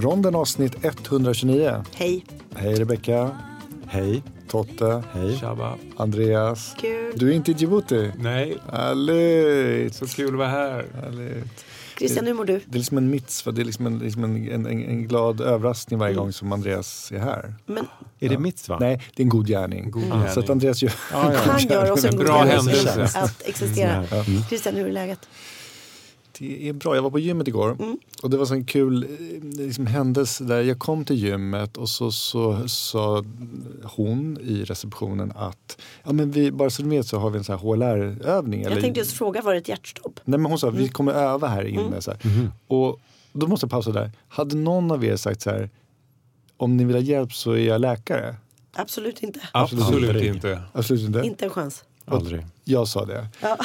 Ronden avsnitt 129. Hej. Hej Rebecka. Hej. Totte. Hej. Tjaba. Andreas. Kul. Du är inte i Djibouti? Nej, Härligt. så kul att vara här. Härligt. Christian, hur mår du? Det är liksom en mitzva, det är liksom en, liksom en, en, en, glad överraskning varje Mm. gång som Andreas är här. Men Är det mitt va? Nej, det är en god gärning. God Så gärning. att Andreas gör... Ja, ja. han gör oss en En god bra händelse att existera. Ja. Christian, hur är läget? Det är bra. Jag var på gymmet igår Mm. och det var så en kul eh, liksom, händelse där jag kom till gymmet och så sa så, hon i receptionen att ja, men vi, bara så du vet så har vi en sån här HLR-övning. Jag tänkte just fråga, var det ett hjärtstopp? Nej men hon sa Mm. vi kommer öva här inne. Så här. Och då måste jag pausa där. Hade någon av er sagt så här om ni vill ha hjälp så är jag läkare? Absolut inte. Absolut Aldrig. inte. Absolut inte. Inte en chans. Aldrig. Jag sa det. Ja.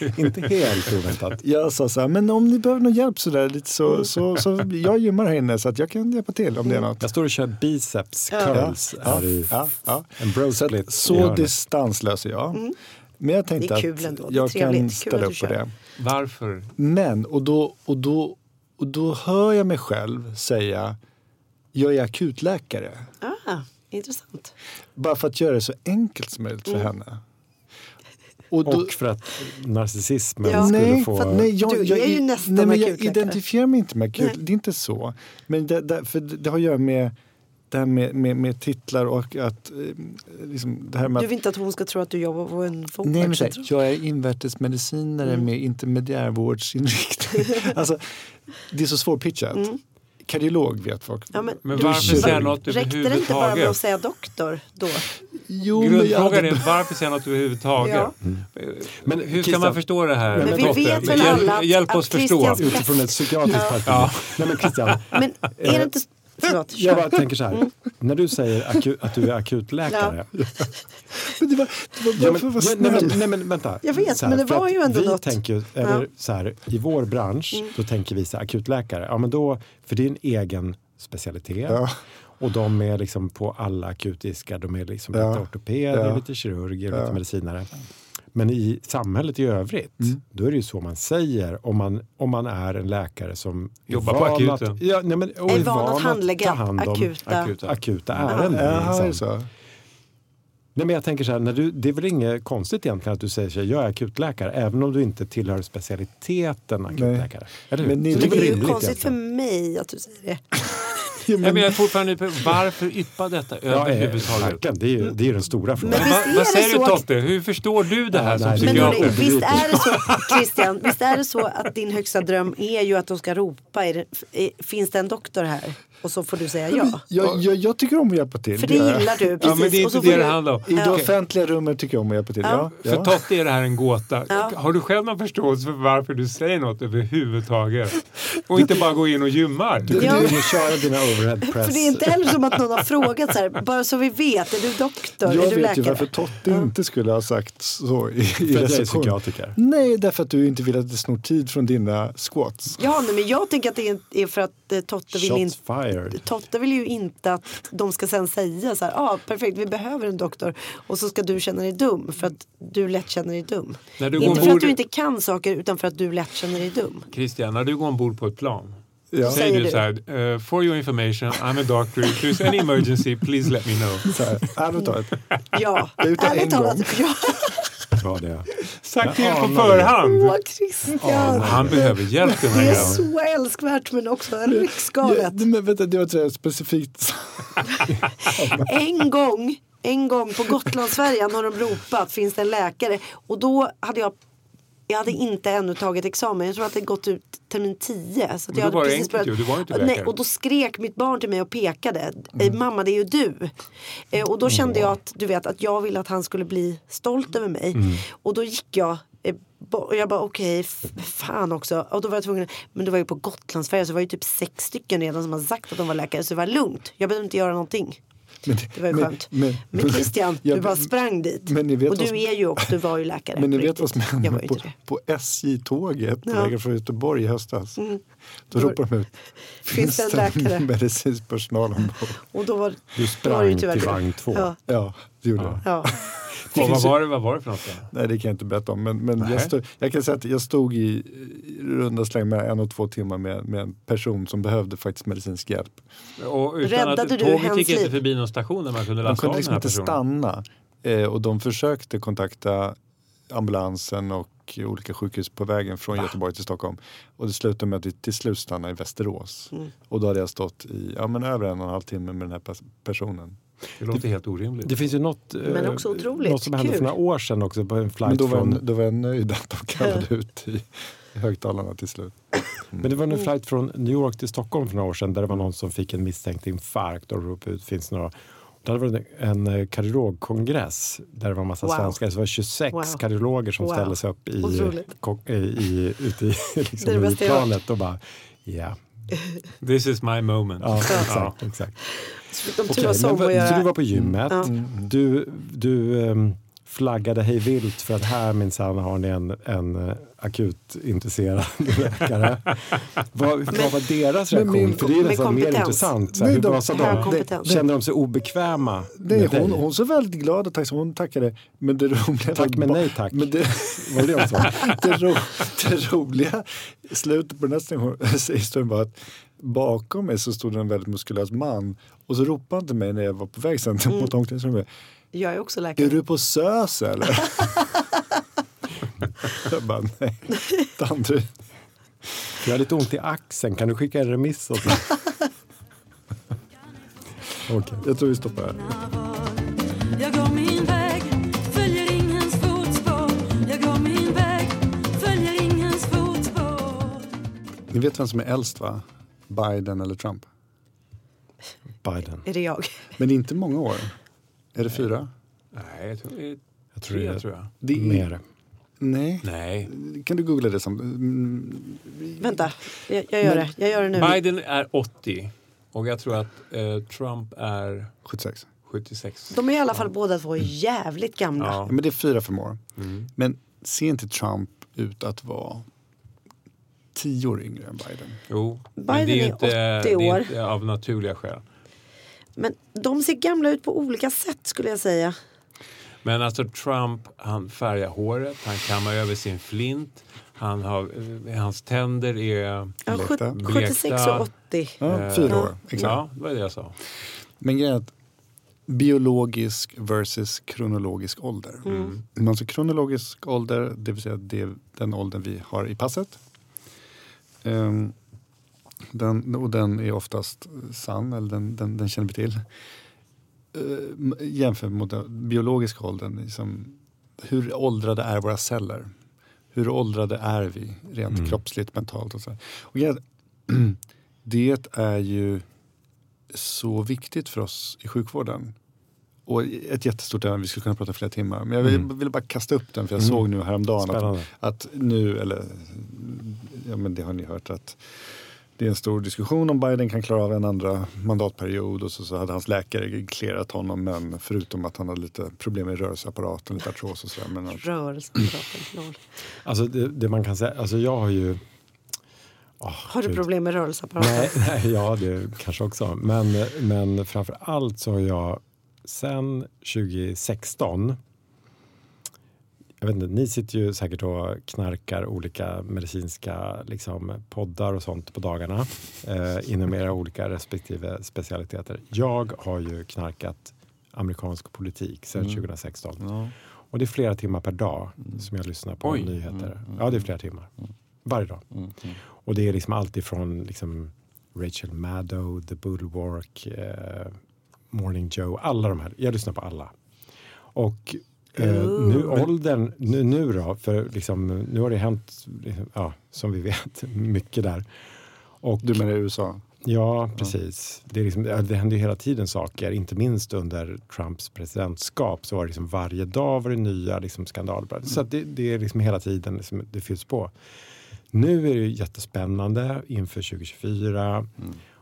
Inte helt oväntat. Jag sa så här, men om ni behöver någon hjälp så där, lite Mm. så, så, så jag gymmar här inne så att jag kan hjälpa till om det är något. Jag står och kör biceps curls. Ja, Här i ja, ja. en bro Så, split. så hörnet. distanslös är jag. Men jag tänkte att jag kan ställa upp på det. Varför? Men, och då, och, då, och då hör jag mig själv säga jag är akutläkare. Ah, intressant. Bara för att göra det så enkelt som möjligt för Mm. henne. Och, då, Och för att narcissismen Ja. skulle nej, få... för att, nej, jag, Du jag, är ju nästan nej, men jag identifierar mig inte med. Nej. Det är inte så. Men det, det, för det, har att göra med det här med, med, med titlar och att... eh, Liksom, det här med Du att vill inte att hon ska tro att du jobbar på en Nej, här, folkparkscentrum? jag är invärtesmedicinare Mm. med intermediärvårdsinriktning. alltså, det är så svårpitchat. Mm. Kardiolog vet folk. Ja, men Men du- varför säga något Räckte det inte bara med att överhuvudtaget? säga doktor då? Jo, men jag Grundfrågan är varför säga något överhuvudtaget? Ja. Men Hur ska Christian, man förstå det här? Men vi Totte? vet väl alla att- Hjälp att oss förstå. Christians- Utifrån ett psykiatriskt perspektiv. Ja. Nej men Christian, Men är det inte... Förlåt, jag bara tänker så här. När du säger att du är akutläkare. Men det var, det var bara Ja, men, för att vara ja, nej, snäll. men, nej men vänta. Jag vet, här, men det var ju ändå vi något. Tänker, ju- Ja. eller, så här, I vår bransch Mm. då tänker vi så här, akutläkare. Ja, men då, för det är en egen specialitet. Ja. Och de är liksom på alla akutiska. De är liksom Ja. lite ortopeder, Ja. lite kirurger, Ja. lite medicinare. Men i samhället i övrigt, Mm. då är det ju så man säger om man, om man är en läkare som är Jobbar på van akuten. Att, ja, nej, men, och Är van att handlägga ta hand om akuta- akuta, akuta ärenden. Är det liksom. så? Nej, men jag tänker så här, när du, det är väl inget konstigt egentligen att du säger så här, jag är akutläkare, även om du inte tillhör specialiteten akutläkare. Eller hur? Men ni- Så Men det är ju konstigt för egentligen. mig att du säger det. Ja, Nej, men, men jag är fortfarande varför yppa detta Ja, eh, överhuvudtaget? verkligen, det är ju det är den stora frågan. Men är vad säger du att- Totte? Hur förstår du det här Ja, som nej, Men psykiater? hörni, visst är det så, Christian, visst är det så att din högsta dröm är ju att de ska ropa, är det, är, finns det en doktor här? Och så får du säga ja. jag, jag, jag tycker om att hjälpa till. För det jag. gillar du, precis. Ja, men det är Och så inte det får det handlar om. I det offentliga rummet tycker jag om att hjälpa till. Ja. Ja. För. Totte är det här en gåta. Ja. Har du själv någon förståelse för varför du säger något överhuvudtaget? Och inte bara gå in och gymmar? Du kunde ju köra dina overhead press. För det är inte heller som att någon har frågat så här, bara så vi vet, är du doktor? Jag är du vet läkare? ju varför Totte inte skulle ha sagt så i, i För att jag är psykiatriker. Nej, därför att du inte vill att det snor tid från dina squats. Ja, nej, men jag tänker att det är- för att eh, Totte vill inte fired. Totte vill ju inte att de ska sen säga så här, ja ah, perfekt vi behöver en doktor och så ska du känna dig dum för att du lätt känner dig dum. När du går inte för att du inte kan saker utan för att du lätt känner dig dum. Christian, när du går ombord på ett plan Ja. säger Säger du så här, eh, for your information, I'm a doctor, if there's any emergency, please let me know. Så här, ärligt talat. Ja, ärligt talat. Ja, Bra det. Sagt till på det. förhand. åh Christian. Han behöver hjälp den Det här är grabben. så älskvärt men också Ja, riksgalet. men vänta, det var ett specifikt... En gång, en gång på Gotlandsfärjan har de ropat finns det en läkare och då hade jag jag hade inte ännu tagit examen. Jag tror att det gått ut termin 10. Så jag då hade det precis du var inte Nej, och då skrek mitt barn till mig och pekade. Eh, Mamma det är ju du. Eh, och då kände jag att, du vet, att jag ville att han skulle bli stolt över mig. Och då gick jag eh, och jag bara okej, f- fan också. Och då var jag tvungen, men det var ju på Gotlandsfärjan så det var ju typ sex stycken redan som har sagt att de var läkare. Så det var lugnt. Jag behövde inte göra någonting. Men, Det var ju men- skönt. Men, men- Christian, Ja, du bara sprang dit. och du som- är ju också, du var ju läkare. Men ni vet vad som. Jag hände på, på SJ-tåget på Ja. Mm. vägen från Göteborg i höstas? Då Då- ropar de ut. Finns det en läkare? medicinsk personal ombord? Och då var, Du då var det sprang till vagn två. Ja, Ja, det gjorde jag. ja. Och vad, var det, vad var det för något? då? Nej, det kan jag inte berätta om. Men, men jag, stod, jag kan säga att jag stod i runda släng med en och två timmar med, med en person som behövde faktiskt medicinsk hjälp. Och utan Räddade att du tåget hans gick inte förbi någon station där man kunde De lasta kunde av liksom inte personen. stanna eh, och de försökte kontakta ambulansen och olika sjukhus på vägen från Göteborg till Stockholm. Och det slutade med att vi till slut stannade i Västerås. Mm. Och då hade jag stått i ja, men över en och en halv timme med den här pers- personen. Det låter helt orimligt. Det finns ju något, Men eh, också otroligt något som hände för kul. några år sedan också på en Men flight då var, från jag, då var jag nöjd att de kallade ut i, i högtalarna till slut. Men det var en Mm. flight från New York till Stockholm för några år sedan där det var någon som fick en misstänkt infarkt och ropade ut finns det några. Det hade varit en eh, kardiologkongress där det var en massa Wow. svenskar. Så det var 26 Wow. kardiologer som Wow. ställde sig upp i, i, i, ute i, Det liksom, det i planet och bara ja. This is my moment. ja, exakt. exakt. De Okej, turas men om så du var på gymmet. Ja. Du, du ehm, flaggade hej vilt för att här minsann har ni en, en eh, akut intresserad läkare. vad, vad var deras Men reaktion? min- för det är nästan mer intressant. Så här, Nej, hur de- de? Kände de sig obekväma Nej, med hon, dig? hon såg väldigt glad och tacksam. Hon tackade. Men det roliga Tack men nej tack. Men det, Var det det ro, det roliga slutet på den här historien var att bakom mig så stod en väldigt muskulös man och så ropade han till mig när jag var på väg sen Mm. mot omklädningsrummet. Jag är också Är läkare. du på SÖS eller? jag bara nej, Danderyd. Jag har lite ont i axeln, kan du skicka en remiss åt mig? Okej. Jag tror vi stoppar här. Jag går min väg, följer ingens fotspår Jag går min väg, följer ingens fotspår Ni vet vem som är äldst va? Biden eller Trump? Biden. Är det jag? Men inte många år. Är det fyra? Nej, jag tror det är Jag tror tre det tror jag. Det är, Mer. Nej. Nej. Kan du googla det? Som, mm, Vänta, jag, jag gör det. Jag gör det nu. Biden är 80 och jag tror att eh, Trump är 76. 76. De är i alla fall båda två jävligt gamla. Ja, men det är fyra fem år. Mm. Men ser inte Trump ut att vara tio år yngre än Biden? Jo, men Biden det är, är inte, 80 det år. är inte av naturliga skäl. Men de ser gamla ut på olika sätt skulle jag säga. Men alltså Trump, han färgar håret, han kammar över sin flint, han har, eh, hans tänder är... Ja, Blekta. sjut- 76 och 80. Ja, eh, fyra år. Exakt. Ja, det var det jag sa. Men grejen är att biologisk versus kronologisk ålder. Mm. Alltså kronologisk ålder, det vill säga det är den åldern vi har i passet. Ehm, den, och den är oftast sann, eller den, den, den känner vi till. Uh, jämfört med den biologiska åldern, liksom, hur åldrade är våra celler? Hur åldrade är vi rent Mm. kroppsligt, mentalt och så. Och att det är ju så viktigt för oss i sjukvården. Och ett jättestort ämne, vi skulle kunna prata flera timmar. Men jag vill, Mm. vill bara kasta upp den för jag Mm. såg nu häromdagen att, att nu, eller ja men det har ni hört att det är en stor diskussion om Biden kan klara av en andra mandatperiod och så, så hade hans läkare clearat honom men förutom att han hade lite problem med rörelseapparaten, lite artros och sådär. Men att, Rörelseapparaten. lol. Alltså det, det man kan säga, alltså jag har ju... Åh, Har du gud. problem med rörelseapparaten? Nej, nej, ja det kanske också. Men, men framför allt så har jag sen 2016 jag vet inte, ni sitter ju säkert och knarkar olika medicinska liksom, poddar och sånt på dagarna eh, inom era olika respektive specialiteter. Jag har ju knarkat amerikansk politik sedan Mm. 2016. ja. Och det är flera timmar per dag som jag lyssnar på Oj. nyheter. Ja, det är flera timmar. Varje dag. Mm, mm. Och det är liksom allt ifrån liksom Rachel Maddow, The Bulwark, eh, Morning Joe, alla de här. Jag lyssnar på alla. Och eh, nu åldern, nu, nu då, för liksom, nu har det hänt, liksom, ja, som vi vet, mycket där. Och, Du menar i USA? Ja, precis. Det, är liksom, det händer ju hela tiden saker, inte minst under Trumps presidentskap så var det liksom varje dag var det nya liksom, skandaler. Så det, det är liksom hela tiden, liksom, det fylls på. Nu är det jättespännande inför 2024.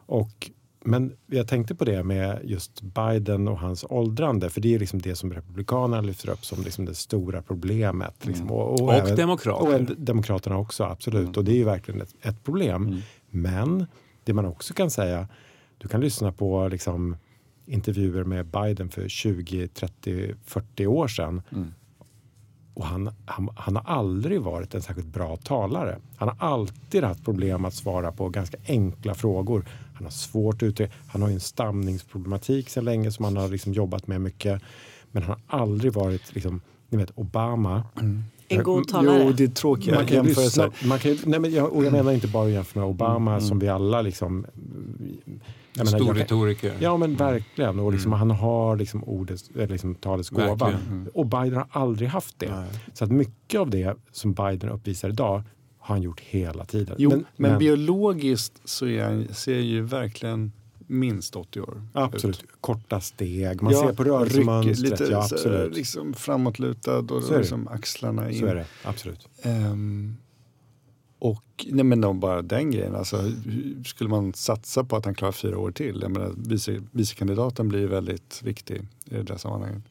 Och, men jag tänkte på det med just Biden och hans åldrande, för det är liksom det som Republikanerna lyfter upp som liksom det stora problemet. Liksom. Och, Och även- demokrater. och Demokraterna också, absolut. Och det är ju verkligen ett, ett problem. Men det man också kan säga, du kan lyssna på liksom, intervjuer med Biden för 20, 30, 40 år sedan. Och han, han, han har aldrig varit en särskilt bra talare. Han har alltid haft problem att svara på ganska enkla frågor. Han har svårt att uttrycka. Han har ju en stamningsproblematik sedan länge som han har liksom jobbat med mycket. Men han har aldrig varit liksom, ni vet Obama. En god talare. Jo, det är tråkiga Man kan jämförelser. man kan, nej men jag, och jag menar inte bara jämföra med Obama som vi alla liksom... jag menar, Stor jag retoriker. Ja men verkligen. Och liksom, Han har liksom ordets, eller liksom talets gåva. Verkligen. Och Biden har aldrig haft det. Nej. Så att mycket av det som Biden uppvisar idag har han gjort hela tiden. Jo, men, biologiskt så är han, ser ju verkligen minst 80 år Absolut. ut. Korta steg. Man Ja, ser på rörelsemönstret. Lite ja, så liksom framåtlutad och Så liksom axlarna in. Så är det. Absolut. Ehm, och nej men då bara den grejen, alltså, skulle man satsa på att han klarar fyra år till? Jag menar, vice, vicekandidaten blir väldigt viktig i det där sammanhanget.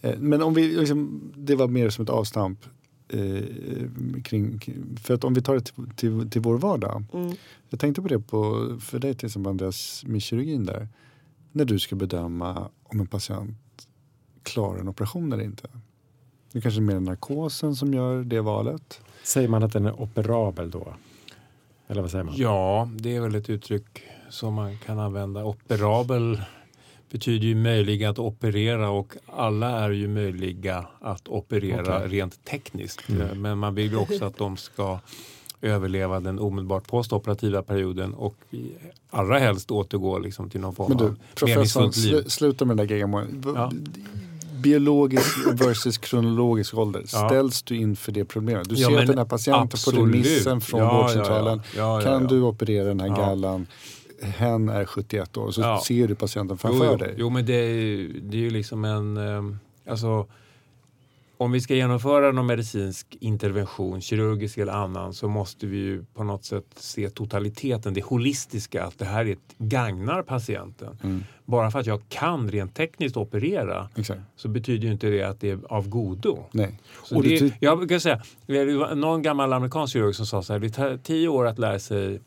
Eh, men om vi, liksom, det var mer som ett avstamp. Eh, kring, för att om vi tar det till, till, till vår vardag. Mm. Jag tänkte på det på, för dig till exempel Andreas med kirurgin där. När du ska bedöma om en patient klarar en operation eller inte. Det kanske är mer narkosen som gör det valet. Säger man att den är operabel då? Eller vad säger man? Ja, det är väl ett uttryck som man kan använda. Operabel betyder ju möjlig att operera och alla är ju möjliga att operera Okej. rent tekniskt. Mm. Men man vill ju också att de ska överleva den omedelbart postoperativa perioden och allra helst återgå liksom till någon form Men du, av meningsfullt liv. slu, sluta med den där geggamålen. Ja. Biologisk versus kronologisk ålder. Ja. Ställs du inför det problemet? Du ser att den här patienten på absolut. remissen från Ja, vårdcentralen. kan du operera den här gallan? Hen är 71 år. Så Ja. ser du patienten framför jo, jo. dig. Jo, men det är, det är ju liksom en... ehm, Alltså, om vi ska genomföra någon medicinsk intervention, kirurgisk eller annan, så måste vi ju på något sätt se totaliteten, det holistiska, att det här är ett, gagnar patienten. Mm. Bara för att jag kan rent tekniskt operera Exakt. så betyder ju inte det att det är av godo. Nej. Så Och det, jag brukar säga, det var någon gammal amerikansk kirurg som sa så här, det tar tio år att lära sig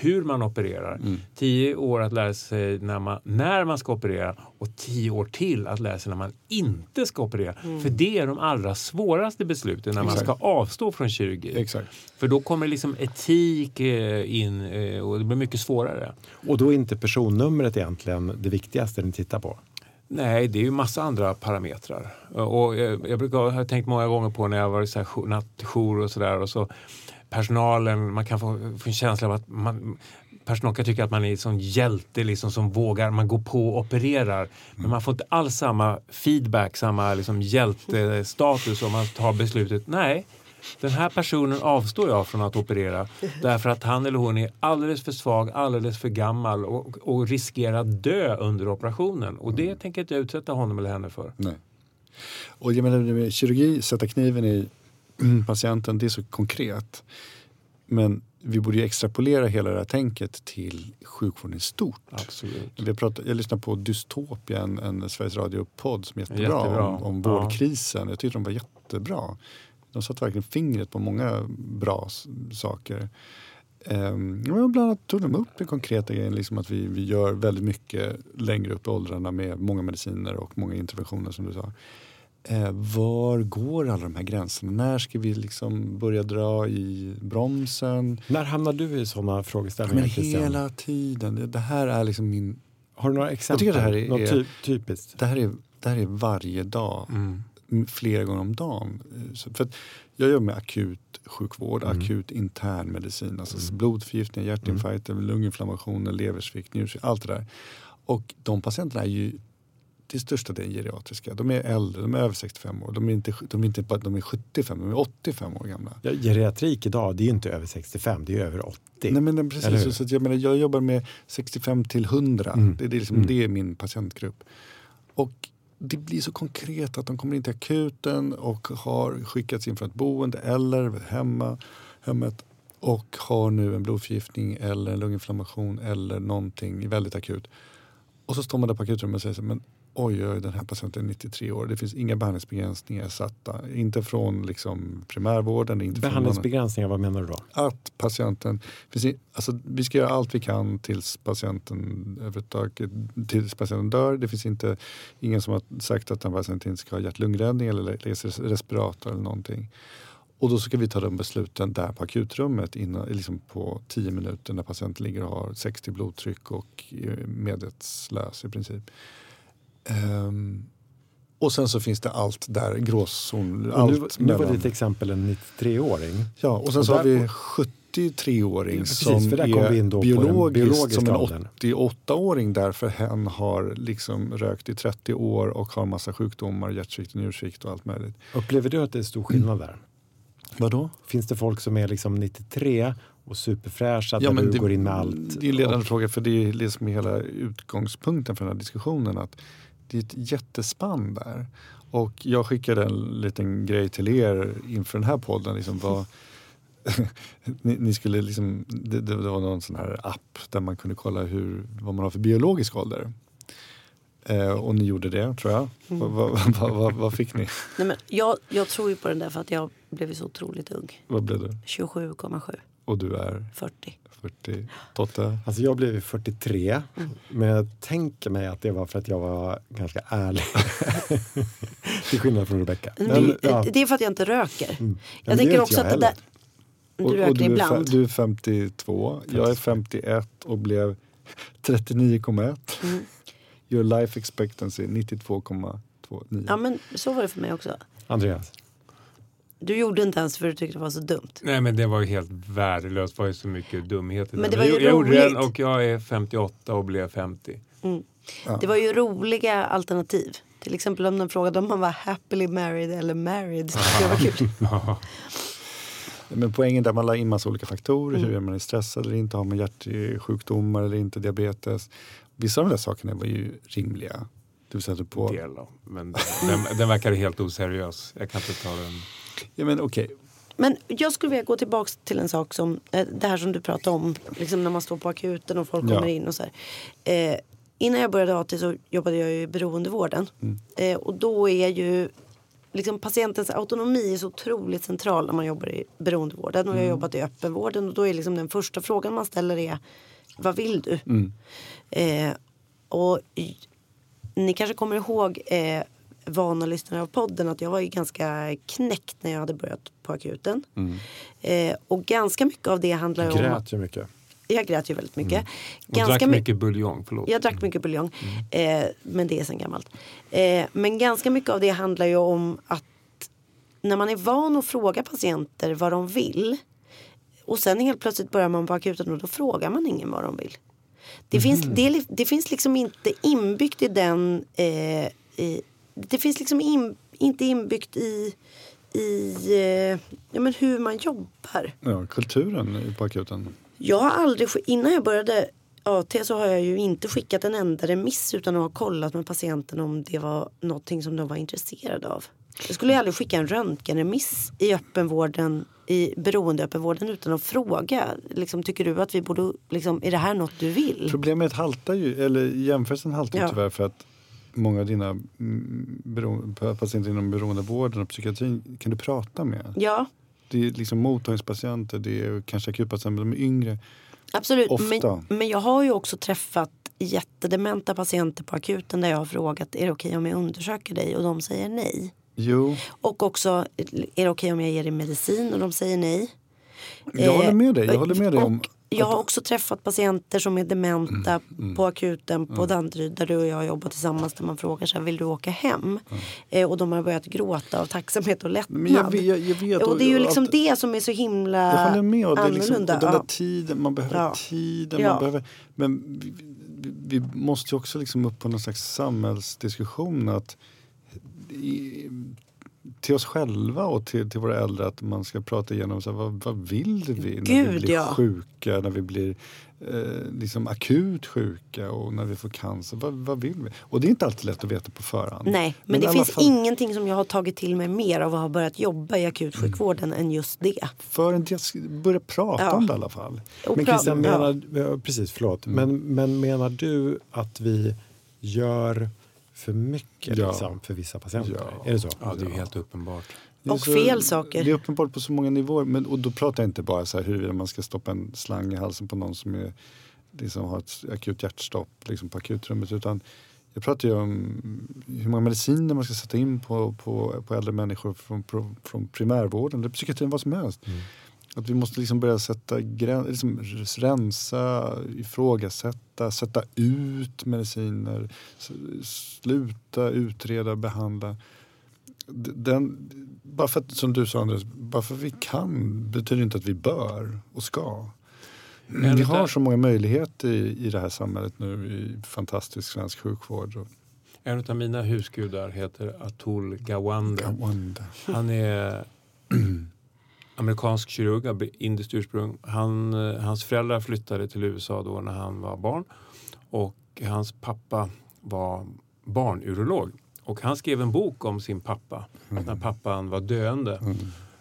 hur man opererar, Mm. tio år att lära sig när man, när man ska operera och tio år till att lära sig när man inte ska operera. För det är de allra svåraste besluten när man Exakt. ska avstå från kirurgi. Exakt. För då kommer liksom etik eh, in eh, och det blir mycket svårare. Och då är inte personnumret egentligen det viktigaste ni tittar på? Nej, det är ju massa andra parametrar. Och jag, jag brukar ha tänkt många gånger på när jag varit nattjour och sådär. Och så personalen, man kan få, få en känsla av att man, personal kan tycka att man är en sån hjälte liksom, som vågar, man går på och opererar. Men man får inte alls samma feedback, samma liksom, hjältestatus om man tar beslutet. Nej, den här personen avstår jag från att operera därför att han eller hon är alldeles för svag, alldeles för gammal och, och riskerar att dö under operationen. Och det tänker inte jag utsätta honom eller henne för. Nej. Och jag menar, kirurgi, sätta kniven i patienten, det är så konkret. Men vi borde ju extrapolera hela det här tänket till sjukvården i stort. Absolut. Vi pratat, jag lyssnade på Dystopia, en, en Sveriges Radio-podd som är jättebra, Jättebra. om, om Ja. vårdkrisen. Jag tyckte de var jättebra. De satte verkligen fingret på många bra saker. Um, bland annat tog de upp den konkreta grejen liksom att vi, vi gör väldigt mycket längre upp i åldrarna med många mediciner och många interventioner som du sa. Eh, var går alla de här gränserna? När ska vi liksom börja dra i bromsen? När hamnar du i sådana frågeställningar? Men hela tiden. Det, det här är liksom min... Har du några exempel? tycker det här är- Något ty- typiskt? Det här är, det här är varje dag. Mm. m- flera gånger om dagen. Eh, för jag jobbar med akut sjukvård, Mm. akut internmedicin. Alltså blodförgiftningar, hjärtinfarkter, lunginflammationer, leversvikt, njursvikt, allt det där. Och de patienterna är ju till största delen geriatriska. De är äldre, de är över 65 år. De är inte, de är inte de är 75, de är 85 år gamla. Ja, geriatrik idag, det är ju inte över 65, det är över 80. Nej, men precis, så att jag, menar, jag jobbar med 65 till 100. Mm. Det, det, är liksom, Mm. det är min patientgrupp. Och det blir så konkret att de kommer in till akuten och har skickats in från ett boende eller hemma, hemmet och har nu en blodförgiftning eller en lunginflammation eller någonting väldigt akut. Och så står man där på akutrummet och säger så, men oj, oj, den här patienten är 93 år. Det finns inga behandlingsbegränsningar satta. Inte från liksom, primärvården. Inte från Behandlingsbegränsningar, vad menar du då? att patienten, alltså, vi ska göra allt vi kan tills patienten, överhuvudtaget- tills patienten dör. Det finns inte, ingen som har sagt att den patienten inte ska ha hjärt-lungräddning eller respirator eller någonting. Och då ska vi ta de besluten där på akutrummet innan, liksom på 10 minuter när patienten ligger och har 60 blodtryck och är medvetslös i princip. Ehm, och sen så finns det allt där, gråzon. Och nu, Allt nu var mellan- ditt exempel en 93-åring. Ja, och sen Och så har vi 73-åring Precis, som för är biologiskt som en åldern. 88-åring därför hen har liksom rökt i 30 år och har massa sjukdomar, hjärtsvikt, njursvikt och allt möjligt. Upplever du att det är stor skillnad där? Vadå? Finns det folk som är liksom 93 och superfräscha där du det, går in med allt? Det är en ledande fråga för det är liksom hela utgångspunkten för den här diskussionen. att Det är ett jättespann där. Och jag skickade en liten grej till er inför den här podden. Liksom vad, ni, ni skulle liksom, det, det var någon sån här app där man kunde kolla hur, vad man har för biologisk ålder. Eh, och ni gjorde det tror jag. Vad, vad, vad, vad, vad fick ni? Nej, men jag, jag tror ju på den där för att jag blev så otroligt ung. Vad blev du? 27,7, Och du är 40. 40? Totte? Alltså jag blev ju 43, men jag tänker mig att det var för att jag var ganska ärlig. Till skillnad från Rebecca. Det, ja. det är för att jag inte röker. Ja, Jag tänker också inte att jag det där... Du Och- röker och du är, ibland. du är 52, jag är 51 och blev 39,1. Mm. Your life expectancy 92,29. Ja men så var det för mig också. Andreas? Du gjorde inte ens för att du tyckte det var så dumt. Nej men det var ju helt värdelöst. Det var ju så mycket dumheter. Men det var ju jag, jag gjorde den och jag är 58 och blev 50. Ja. Det var ju roliga alternativ. Till exempel om de frågade om man var happily married eller married. Det var kul. Men poängen där man la in massa olika faktorer. Mm. Hur är man är stressad eller inte? Har man hjärtsjukdomar eller inte? Diabetes? Vissa av de där sakerna var ju rimliga. Att du på... Del av. Men den, den verkar helt oseriös. Jag kan inte ta den. Ja, men okej. Men jag skulle vilja gå tillbaka till en sak som eh, det här som du pratade om. Liksom när man står på akuten och folk Ja. kommer in och så. Eh, innan jag började AT så jobbade jag i beroendevården. Eh, och då är ju liksom patientens autonomi är så otroligt central när man jobbar i beroendevården. Och jag har jobbat i öppenvården och då är liksom den första frågan man ställer är vad vill du? Eh, och ni kanske kommer ihåg eh, vana lyssnare av podden att jag var ju ganska knäckt när jag hade börjat på akuten. Eh, och ganska mycket av det handlar ju om... Grät ju mycket. Jag grät ju väldigt mycket. Och drack Ganska my- mycket buljong. Förlåt. jag drack mycket buljong, eh, men det är sen gammalt. Eh, men ganska mycket av det handlar ju om att när man är van att fråga patienter vad de vill och sen helt plötsligt börjar man på akuten och då frågar man ingen vad de vill. Det, finns, det, det finns liksom inte inbyggt i den... Eh, i, det finns liksom in, inte inbyggt i, i eh, ja, men hur man jobbar. Ja, kulturen på akuten. Jag har aldrig, innan jag började AT så har jag ju inte skickat en enda remiss utan att ha kollat med patienten om det var någonting som de var intresserade av. Jag skulle ju aldrig skicka en röntgenremiss i öppenvården, i beroendeöppenvården utan att fråga. Liksom, tycker du att vi borde, liksom, är det här något du vill? Problemet haltar ju, eller jämförelsen haltar Ja. tyvärr för att många av dina mm, patienter inom beroendevården och psykiatrin kan du prata med. Ja, Det är liksom mottagningspatienter, det är kanske akutpatienter, de är yngre. absolut. Ofta. Men, men jag har ju också träffat jättedementa patienter på akuten där jag har frågat är det okej om jag undersöker dig och de säger nej. Jo, Och också är det okej om jag ger dig medicin och de säger nej. Jag Eh, håller med dig. Jag håller med dig om Jag har också träffat patienter som är dementa Mm, på akuten på Danderyd där du och jag jobbar tillsammans där man frågar så här, vill du åka hem? Eh, och de har börjat gråta av tacksamhet och lättnad. Jag vet- jag- vet, och det är ju liksom att- det som är så himla Jag håller med. Och det är liksom, annorlunda. den där Ja. tiden, man behöver Ja. tiden. Ja. Man behöver, men vi, vi, vi måste ju också liksom upp på någon slags samhällsdiskussion. att i, till oss själva och till, till våra äldre att man ska prata igenom så här, vad, vad vill vi när vi Gud, blir ja. sjuka, när vi blir eh, liksom akut sjuka och när vi får cancer. Vad, vad vill vi? Och det är inte alltid lätt att veta på förhand. Nej, men, i det finns fall ingenting som jag har tagit till mig mer av att ha börjat jobba i akutsjukvården än just det. För en del, börja prata Ja. om det i alla fall. Och Men Christian, menar, ja, precis, förlåt. Men, men menar du att vi gör för mycket Ja. liksom, för vissa patienter? Ja. Är det så? Ja, det är helt uppenbart. Och fel saker. Det är uppenbart på så många nivåer. Men, och då pratar jag inte bara så här huruvida man ska stoppa en slang i halsen på någon som är, liksom har ett akut hjärtstopp liksom på akutrummet. Utan jag pratar ju om hur många mediciner man ska sätta in på, på, på äldre människor från, från, primärvården eller psykiatrin, vad som helst. Att vi måste liksom börja sätta grän, liksom rensa, ifrågasätta, sätta ut mediciner, sluta utreda, behandla. Den, bara för att, som du sa Andres, bara för att vi kan betyder inte att vi bör och ska. Men vi har så många möjligheter i, i det här samhället nu i fantastisk svensk sjukvård. En av mina husgudar heter Atul Gawande. Gawande. Han är amerikansk kirurg av indiskt ursprung. Han, eh, hans föräldrar flyttade till USA då när han var barn. Och hans pappa var barnurolog. Och han skrev en bok om sin pappa när pappan var döende.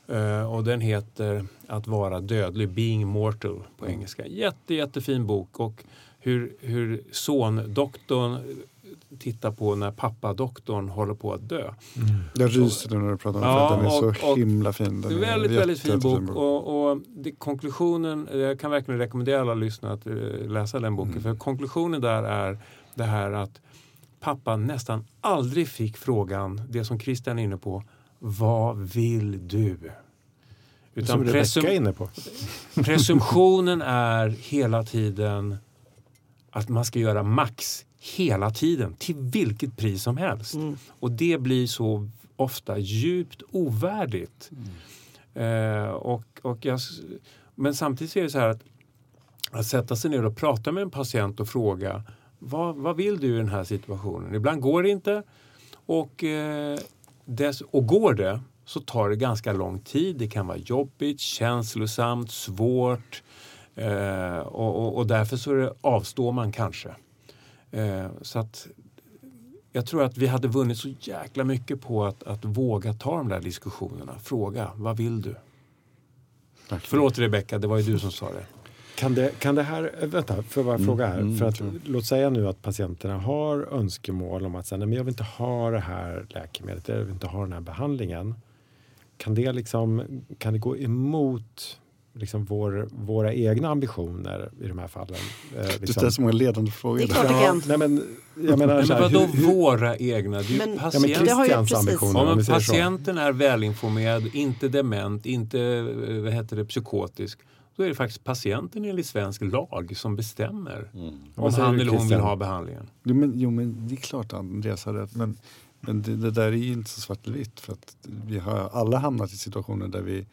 Eh, och den heter Att vara dödlig, Being Mortal på engelska. Jätte, jättefin bok. Och hur, hur sondoktorn tittar på när pappadoktorn håller på att dö. Jag ryser nu när du pratar om Ja, den. Den är och- så och- himla fin. Den Det är en väldigt, väldigt fin bok. Och, och det, konklusionen, jag kan verkligen rekommendera alla lyssnare att eh, läsa den boken. Mm. För konklusionen där är det här att pappa nästan aldrig fick frågan, det som Christian är inne på, vad vill du? Som Utan Rebecka presum, är inne på. presumtionen är hela tiden att man ska göra max hela tiden, till vilket pris som helst. Och det blir så ofta djupt ovärdigt. Eh, och, och jag, men samtidigt är det så här att, att sätta sig ner och prata med en patient och fråga vad, vad vill du i den här situationen? Ibland går det inte och, eh, dess, och går det så tar det ganska lång tid. Det kan vara jobbigt, känslosamt, svårt eh, och, och, och därför så det, avstår man kanske. Eh, så att jag tror att vi hade vunnit så jäkla mycket på att, att våga ta de där diskussionerna. Fråga, vad vill du? Förlåt Rebecka, det var ju du som sa det. Kan det, kan det här, äh, vänta, får jag bara fråga här. för att, låt säga nu att patienterna har önskemål om att säga, nej, men jag vill inte ha det här läkemedlet, jag vill inte ha den här behandlingen. Kan det, liksom, kan det gå emot liksom vår, våra egna ambitioner i de här fallen? Eh, Du liksom? ställer så många ledande frågor. Det är klart kan. nej, men, jag menar, Men vadå hur- hur- våra egna? Det är ju Men- Ja, men patient... Det har ju Christians ambitioner, Ja, om men patienten är välinformerad, inte dement, inte eh, vad heter det, psykotisk. Då är det faktiskt patienten enligt svensk lag som bestämmer om Vad säger han du, eller hon vill ha behandlingen. Jo men, jo men det är klart att Andreas har rätt. Men, men det, det där är ju inte så svartvitt. För att vi har alla hamnat i situationer där, vi,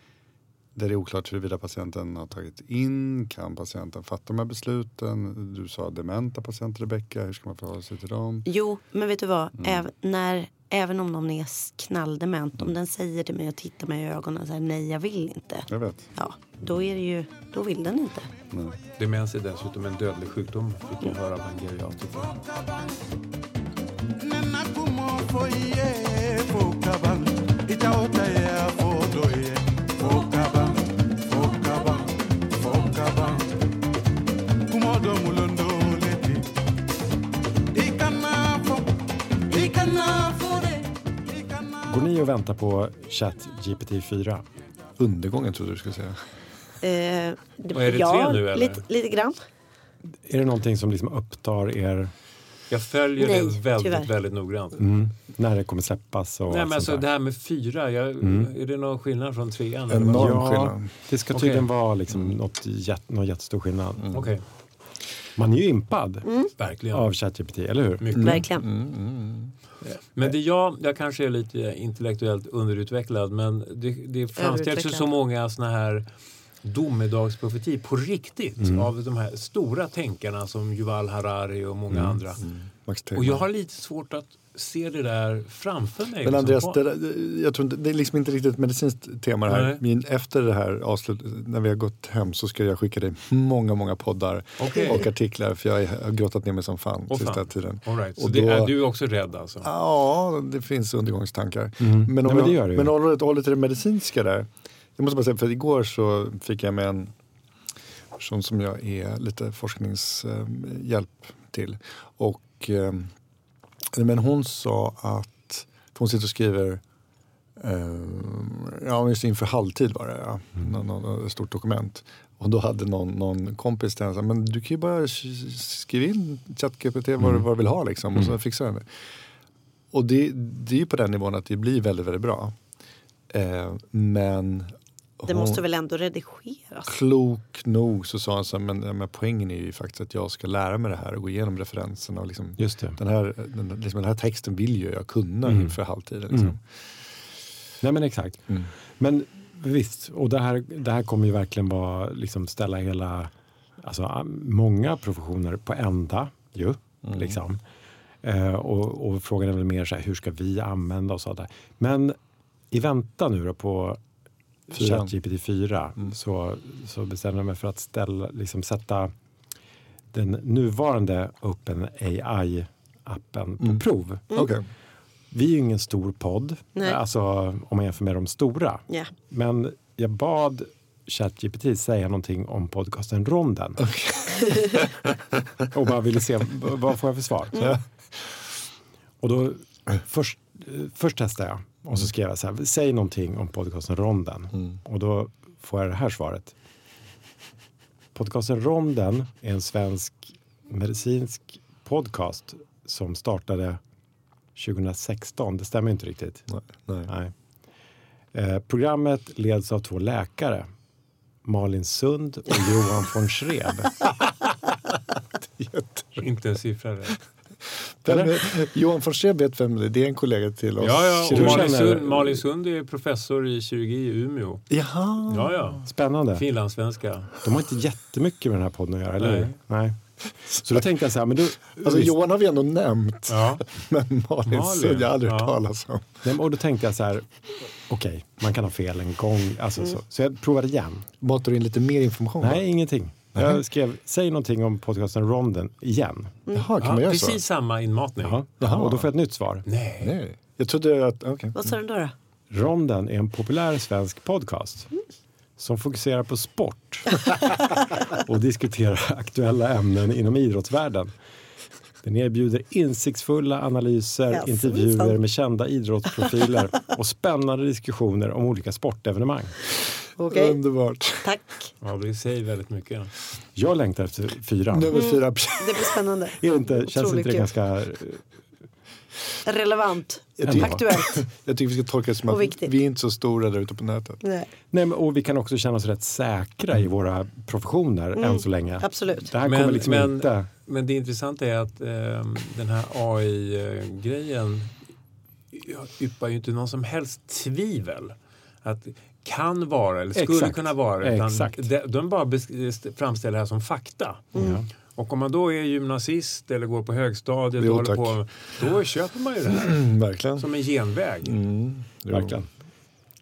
där det är oklart huruvida patienten har tagit in. Kan patienten fatta de här besluten? Du sa dementa patienter Rebecka. Hur ska man förhålla sig till dem? Jo, men vet du vad? Äv, när, även om någon är knalldement, om den säger till mig och tittar mig i ögonen och säger nej, jag vill inte. Jag vet. Ja, då är det ju, då vill den inte. Demens är dessutom en dödlig sjukdom, fick jag höra av en geriatriker. Ni och väntar på ChatGPT 4? Undergången trodde du skulle säga. Eh, det, Och är det ja, tre nu, eller? Lite, lite grann. Är det någonting som liksom upptar er Jag följer Nej, det väldigt, tyvärr. väldigt noggrant. när det kommer släppas? Och Nej, men alltså, sånt det där? här med fyra, jag, är det någon skillnad från trean? Enorm Ja, skillnad. det ska tydligen vara liksom något någon jättestor skillnad. Okej, Man är ju impad verkligen. av ChatGPT, eller hur? Mycket. Verkligen. Men det jag, jag kanske är lite intellektuellt underutvecklad men det, det framställs ju så många såna här domedagsprofeti på riktigt av de här stora tänkarna som Yuval Harari och många andra. Max Och jag har lite svårt att se det där framför mig. Men liksom. Andreas, det, där- jag tror inte, det är liksom inte riktigt ett medicinskt tema det här. Men efter det här avslut, när vi har gått hem så ska jag skicka dig många, många poddar Okej. och artiklar för jag har grottat ner mig som fan Åh, sista fan. tiden. All right. Så Och det, då- är du också rädd alltså? Ja, det finns undergångstankar. Men om Nej, men jag, det gör det ju. men håller till det medicinska där. Jag måste bara säga, för igår så fick jag med en person som jag är lite forskningshjälp till. Och eh, Men hon sa att, hon sitter och skriver, eh, ja just inför halvtid var det, ja. Nå, nå, stort dokument. Och då hade någon, någon kompis till henne sagt, men du kan ju bara sk- skriva in ChatGPT vad, du- vad du vill ha liksom och så fixar den det. Och det, det är ju på den nivån att det blir väldigt, väldigt bra. Eh, men Det hon- måste väl ändå redigeras? klok nog så sa han så här, men, men poängen är ju faktiskt att jag ska lära mig det här och gå igenom referenserna. Och liksom, Just det. den, här, den, liksom, den här texten vill ju jag kunna Mm. inför halvtiden. Liksom. Mm. Nej men exakt. Mm. Men visst, och det här, det här kommer ju verkligen vara, liksom ställa hela, alltså många professioner på ända ju. Liksom. Eh, och, och frågan är väl mer så här, hur ska vi använda oss av det? Men i väntan nu då på ChatGPT 4 så, så bestämde jag mig för att ställa, liksom sätta den nuvarande Open AI-appen på prov. Okej. Vi är ju ingen stor podd, Nej. alltså om man jämför med de stora. Ja. Men jag bad ChatGPT säga någonting om podcasten Ronden. och bara ville se, vad får jag för svar? Och då, först, först testade jag och så skrev jag så här, säg någonting om podcasten Ronden. Och då får jag det här svaret. Podcasten Ronden är en svensk medicinsk podcast som startade 2016. Det stämmer inte riktigt. Nej, nej. Nej. Eh, programmet leds av två läkare. Malin Sund och Johan von Schreb. Inte en siffra rätt. Är- Johan Schreb vet vem det är. Det är en kollega till oss. Ja, ja. Och Malin Sund, Malin Sund är professor i kirurgi i Umeå. Jaha. Ja, ja. Spännande. Finlandssvenska. De har inte jättemycket med den här podden att göra, eller hur? Nej. Nej. Så då tänkte jag så här, men du, Alltså visst, Johan har vi ändå nämnt. Ja. Men Malin, Malin, Sund, jag har aldrig hört ja. talas om. nej, och då tänkte jag så här, okej, man kan ha fel en gång. Alltså, så. så jag provade igen. Matar du in lite mer information? Nej, ingenting. Jag skrev, säg någonting om podcasten Ronden igen. Jaha, kan Ja, man göra precis så? samma inmatning. Jaha. Jaha. Och då får jag ett nytt svar. Nej. Nej. Jag trodde att, okej. Vad sa den då? då? Ronden är en populär svensk podcast som fokuserar på sport och diskuterar aktuella ämnen inom idrottsvärlden. Den erbjuder insiktsfulla analyser, Jaså, intervjuer med kända idrottsprofiler och spännande diskussioner om olika sportevenemang. Okej, Underbart. tack. Ja, det säger väldigt mycket. Jag längtar efter fyra. Nummer fyra. Det blir spännande. Är det inte, känns inte det kul. ganska... Relevant. Jag tycker, Aktuellt. jag tycker vi ska tolka det som att viktigt. vi är inte så stora där ute på nätet. Nej, Nej, men, och vi kan också känna oss rätt säkra i våra professioner än så länge. absolut. Det här Men- kommer liksom men- inte... Men det intressanta är att ehm, den här AI-grejen yppar ju inte någon som helst tvivel. Att kan vara eller skulle Exakt. kunna vara. Utan Exakt. de, de bara framställer det här som fakta. Ja. Och om man då är gymnasist eller går på högstadiet Jo, håller på, då köper man ju det här Mm, verkligen. som en genväg. Mm. Verkligen.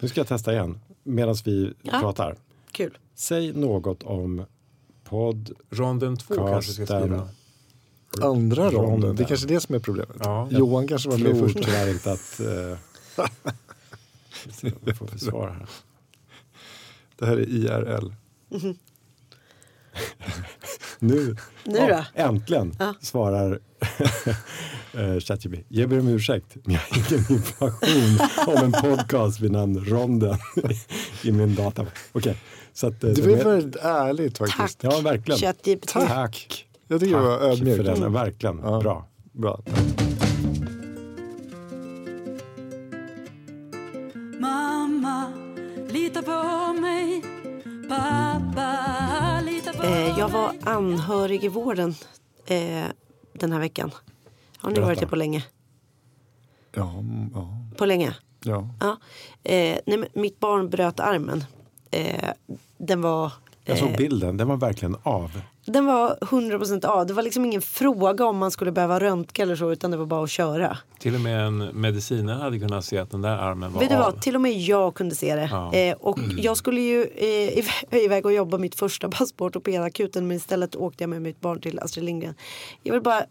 Nu ska jag testa igen medan vi Ja. pratar. Kul. Säg något om podd... Ronden två kanske ska skriva. Andra ronden. Ronden. Det är kanske är det som är problemet. Ja. Johan kanske var med tror först. tyvärr inte att... Uh, vad får vi svar här? Det här är IRL. Nu, Nu Ja, då? äntligen Ja. svarar uh, ChatGPT. Jag ber om ursäkt, men jag har ingen information om en podcast vid namn Ronden i min data. Okej, så att... eh, var är- väldigt ärligt faktiskt. Ja, verkligen. ChatGPT. Tack. Jag tycker det var Tack ödmjukt. för den, verkligen. Ja. Bra. Bra. Mamma, lita på mig. Pappa, lita på mig. Eh, jag var anhörig i vården eh, den här veckan. Har ni Berätta. varit det på länge? Ja, ja, På länge? ja. Ja. Eh, nej, mitt barn bröt armen. Eh, den var... Jag såg eh, bilden, den var verkligen av. Den var 100% av. Det var liksom ingen fråga om man skulle behöva röntga eller så utan det var bara att köra. Till och med en medicinare hade kunnat se att den där armen var Vet du vad, till och med jag kunde se det. Ja. Eh, och jag skulle ju eh, iv- iväg och jobba mitt första pass på ortopedakuten men istället åkte jag med mitt barn till Astrid Lindgren. Jag vill bara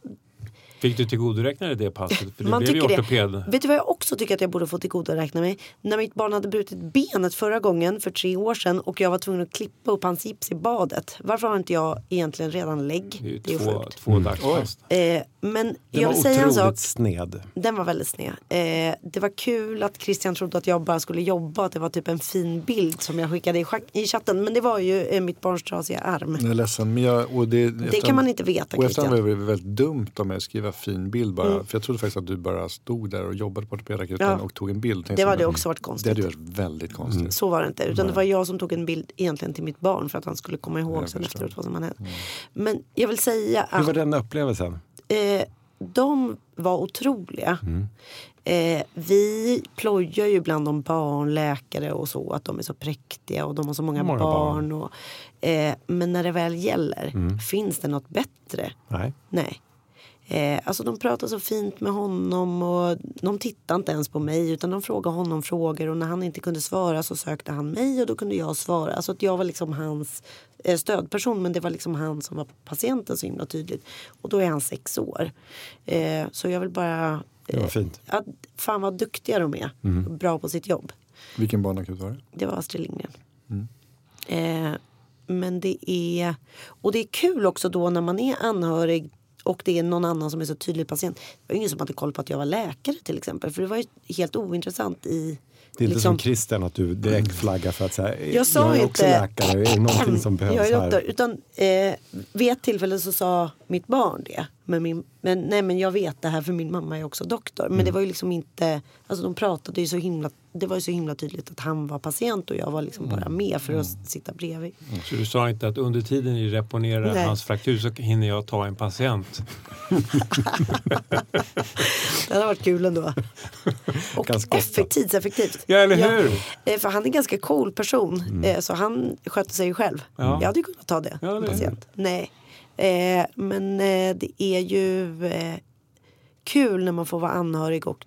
Fick du tillgodoräkna dig det passet? För det Man blev ju tycker det. ortoped. Vet du vad jag också tycker att jag borde få tillgodoräkna mig? När mitt barn hade brutit benet förra gången för tre år sedan och jag var tvungen att klippa upp hans gips i badet. Varför har inte jag egentligen redan lägg? Det är ju Det är ju två, sjukt. två dagspass. Eh, men Den jag var vill säga en sak. otroligt sned. Den var väldigt sned. Eh, det var kul att Christian trodde att jag bara skulle jobba. Att det var typ en fin bild som jag skickade i, i chatten. Men det var ju eh, mitt barns trasiga arm. Jag är ledsen. Men jag, och det, Det kan man inte veta Och efterhand Christian. var det väldigt dumt av mig att skriva fin bild bara. För jag trodde faktiskt att du bara stod där och jobbade på ortopedakuten Ja. och tog en bild. Tänkte Det hade också varit Det konstigt. hade ju varit väldigt konstigt. Så var det inte. Utan det var jag som tog en bild egentligen till mitt barn för att han skulle komma ihåg Jag sen förstår. efteråt vad som hade hänt. Men jag vill säga Hur att var den upplevelsen? eh, de var otroliga. Eh, vi plojar ju bland de barnläkare och så att de är så präktiga och de har så många, Många barn. Och, eh, men när det väl gäller, finns det något bättre? Nej. Nej. Eh, alltså de pratar så fint med honom och de tittar inte ens på mig utan de frågar honom frågor och när han inte kunde svara så sökte han mig och då kunde jag svara. Alltså att jag var liksom hans eh, stödperson men det var liksom han som var patienten så himla tydligt. Och då är han sex år. Eh, så jag vill bara... Det var fint. Att, fan vad duktiga de är. Bra på sitt jobb. Vilken barnakut var det? Det var Astrid Lindgren. Eh, men det är, och det är kul också då när man är anhörig och det är någon annan som är så tydlig patient. Det var ingen som hade koll på att jag var läkare till exempel. För det var ju helt ointressant i... Det är inte liksom- som Christian att du direkt flaggar för att säga, Jag sa är inte- också läkare, är det någonting som behövs jag är här? doktor. Utan, eh, vid ett tillfälle så sa mitt barn det. Men, min, men, nej, men jag vet det här för min mamma är också doktor. Men det var ju liksom inte, alltså de pratade ju så himla, det var ju så himla tydligt att han var patient och jag var liksom bara med för att sitta bredvid. Så du sa inte att under tiden ni reponerar Nej. hans fraktur så hinner jag ta en patient? Det hade varit kul ändå. Och effektivt, tidseffektivt. Ja, eller hur? eh, för han är en ganska cool person. Eh, så han sköter sig själv. Ja. Jag hade ju kunnat ta det. Ja, det patient. Nej. Eh, men eh, det är ju eh, kul när man får vara anhörig och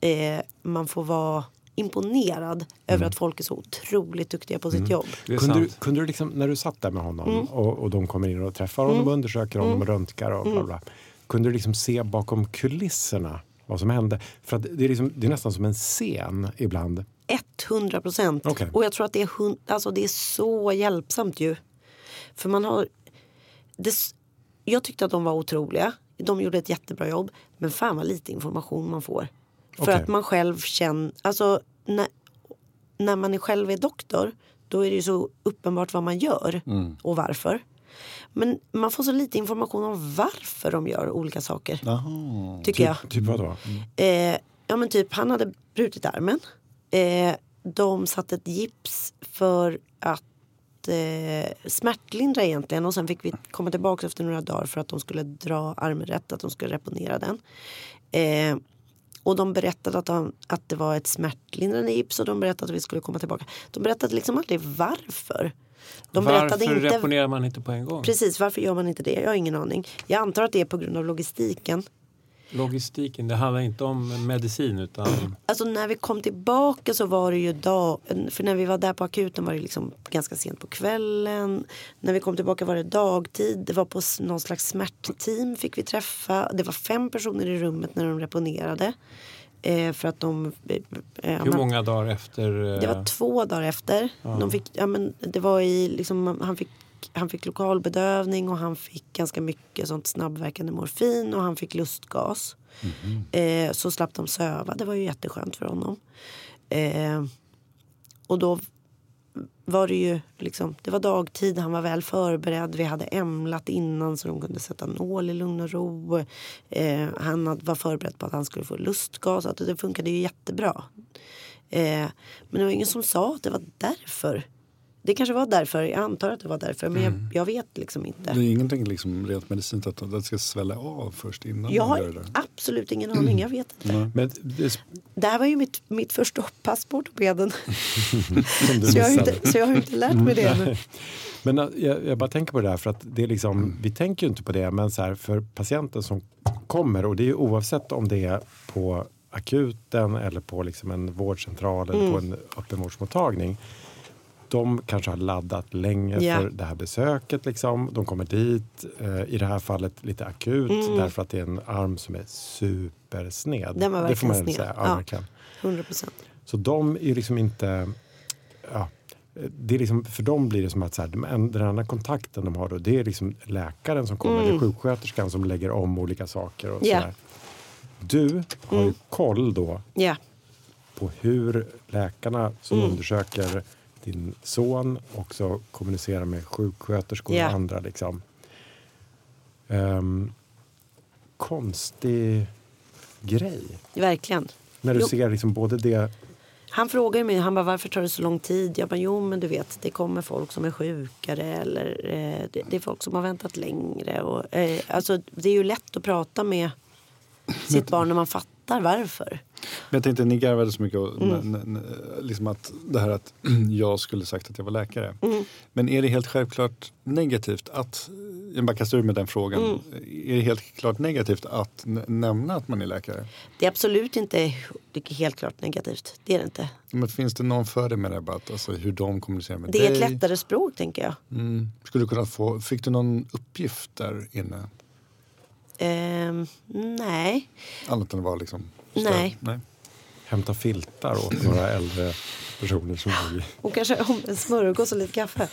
eh, man får vara imponerad över att folk är så otroligt duktiga på sitt jobb. Det är Kunde du, kunde du liksom, när du satt där med honom Mm. och, och de kommer in och träffar honom och undersöker honom och röntgar och Mm. bla bla. Kunde du liksom se bakom kulisserna vad som hände? För att det, är liksom, det är nästan som en scen ibland. 100 procent. Okej. Och jag tror att det är, alltså det är så hjälpsamt ju. För man har... Det, jag tyckte att de var otroliga. De gjorde ett jättebra jobb. Men fan vad lite information man får. För Okej. att man själv känner... Alltså när, när man själv är doktor. Då är det ju så uppenbart vad man gör och varför. Men man får så lite information om varför de gör olika saker. Jaha. Tycker jag. Typ, typ vad då? Eh, ja men typ han hade brutit armen. Eh, de satte ett gips för att eh, smärtlindra egentligen och sen fick vi komma tillbaka efter några dagar för att de skulle dra armen rätt, att de skulle reponera den. Eh, och de berättade att, de, att det var ett smärtlindrande gips och de berättade att vi skulle komma tillbaka. De berättade liksom aldrig varför. De Varför inte reponerar man inte på en gång? Precis, varför gör man inte det? Jag har ingen aning. Jag antar att det är på grund av logistiken. Logistiken, det handlar inte om medicin utan Alltså när vi kom tillbaka så var det ju dag, för när vi var där på akuten var det liksom ganska sent på kvällen. När vi kom tillbaka var det dagtid, det var på någon slags smärtteam fick vi träffa. Det var fem personer i rummet när de reponerade. Eh, för att de... Eh, eh, hur många dagar efter? det var två dagar efter. De fick, ja, men det var i, liksom, han, fick, han fick lokalbedövning och han fick ganska mycket sånt snabbverkande morfin och han fick lustgas. Eh, så slapp de söva. Det var ju jätteskönt för honom. Eh, och då var det ju liksom, det var dagtid, han var väl förberedd, vi hade ämlat innan så de kunde sätta nål i lugn och ro. Eh, han var förberedd på att han skulle få lustgas, Alltså, det funkade ju jättebra. Eh, men det var ingen som sa att det var därför. Det kanske var därför, jag antar att det var därför, men jag, jag vet liksom inte. Det är ingenting liksom rent medicinskt att det ska svälla av först innan Jag man gör har det. absolut ingen aning, jag vet inte. Men det, Det här var ju mitt, mitt första pass på ortopeden. så, jag har inte, så jag har inte lärt mig det ännu. Men äh, jag, jag bara tänker på det där för att det är liksom, vi tänker ju inte på det men så här, för patienten som kommer och det är ju oavsett om det är på akuten eller på liksom en vårdcentral eller på en öppenvårdsmottagning. De kanske har laddat länge Ja. för det här besöket. Liksom. De kommer dit, eh, i det här fallet lite akut, därför att det är en arm som är supersned. Mm. Den var det får verkligen man sned. säga. Ja, Ja. verkligen. 100 procent. Så de är liksom inte... Ja, det är liksom, för dem blir det som att så här, de en- den enda kontakten de har då, det är liksom läkaren som kommer, eller sjuksköterskan som lägger om olika saker. Och Mm. Sådär. Du har ju koll då Ja. på hur läkarna som Mm. undersöker din son också kommunicerar med sjuksköterskor Ja. och andra. Liksom. Ehm, konstig grej. Verkligen. När du Jo. ser liksom både det Han frågar mig, han bara varför tar det så lång tid? Jag bara jo men du vet det kommer folk som är sjukare eller eh, det, det är folk som har väntat längre. Och, eh, alltså, det är ju lätt att prata med sitt barn när man fattar varför. Men jag tänkte, ni garvade så mycket och, Mm. n- n- n- liksom att det här att jag skulle sagt att jag var läkare. Mm. Men är det helt självklart negativt att, jag bara kastar ur med den frågan, Mm. är det helt klart negativt att nämna att man är läkare? Det är absolut inte det är helt klart negativt. Det är det inte. Men finns det någon fördel med det? Bara att, alltså, hur de kommunicerar med Det är dig? ett lättare språk tänker jag. Mm. Skulle du kunna få, fick du någon uppgift där inne? Ehm, nej. Annat än att vara liksom Nej. Nej. hämta filtar åt några äldre personer som bor i... Och kanske om en smörgås och lite kaffe.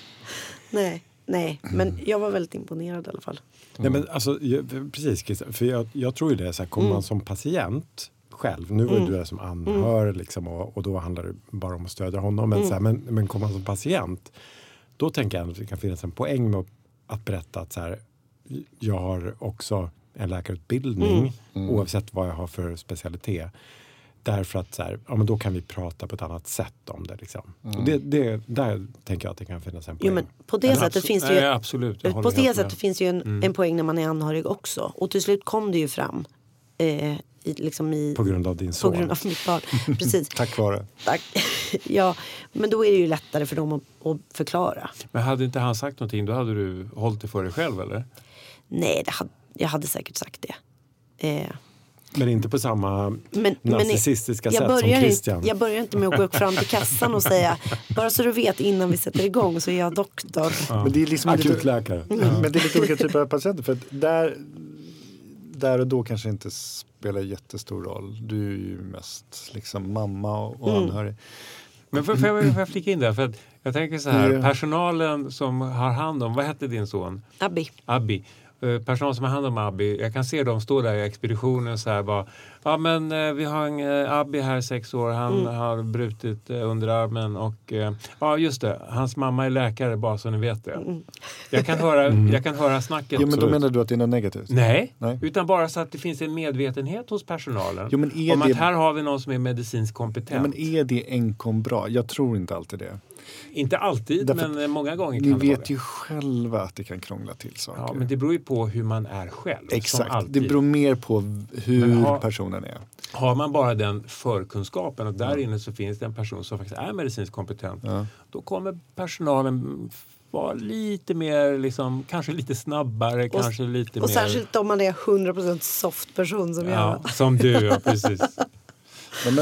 nej, nej. Men jag var väldigt imponerad i alla fall. Nej, men alltså, jag, precis, Christian, för jag, jag tror ju det, så här, kommer man som patient själv, nu var ju du där som anhörig liksom, och, och då handlar det bara om att stödja honom, men, så här, men, men kommer man som patient, då tänker jag att det kan finnas en poäng med att, att berätta att så här, jag har också en läkarutbildning oavsett vad jag har för specialitet. Därför att så här, ja, men då kan vi prata på ett annat sätt om det. Liksom. Och det, det där tänker jag att det kan finnas en poäng. Jo, men på det sättet finns det ju Nej, absolut. På det sättet finns ju en, en poäng när man är anhörig också. Och till slut kom det ju fram. Eh, i, liksom i, På grund av din på son. grund av mitt barn. Precis. Tack vare. Tack. ja, men då är det ju lättare för dem att, att förklara. Men hade inte han sagt någonting, då hade du hållit det för dig själv eller? Nej, det hade, jag hade säkert sagt det. Eh, Men inte på samma men, narcissistiska jag sätt som börjar Christian. Inte, jag börjar inte med att gå upp fram till kassan och säga bara så du vet innan vi sätter igång så är jag doktor. Men det är liksom lite, Akutläkare. men det är lite olika typer av patienter. För där, där och då kanske inte spelar jättestor roll. Du är ju mest liksom mamma och, och anhörig. Men får, får, jag, får jag flika in där? För att jag tänker så här, Ja. personalen som har hand om, vad hette din son? Abbi. Abbi. Eh, Personal som har hand om Abbi, jag kan se dem stå där i expeditionen så här bara, ja men eh, vi har en eh, Abbi här sex år, han Mm. har brutit eh, underarmen och eh, ja just det, hans mamma är läkare bara så ni vet det. Mm. Jag kan höra, jag kan höra snacket. Jo men då menar du att det är något negativt? Nej, Nej. utan bara så att det finns en medvetenhet hos personalen Jo, men är om det- att här har vi någon som är medicinskt kompetent. Ja, men är det enkom bra? Jag tror inte alltid det. Inte alltid, Därför men eh, många gånger Ni kan det vara vet det. ju själva att det kan krångla till saker. Ja, men det beror ju på hur man är själv. Exakt, det beror mer på hur ha- personen är. Har man bara den förkunskapen och där inne så finns det en person som faktiskt är medicinskt kompetent. Ja. Då kommer personalen vara lite mer, liksom, kanske lite snabbare, kanske lite Och mer... särskilt om man är 100% soft person som ja, jag. som du, ja precis. Eh,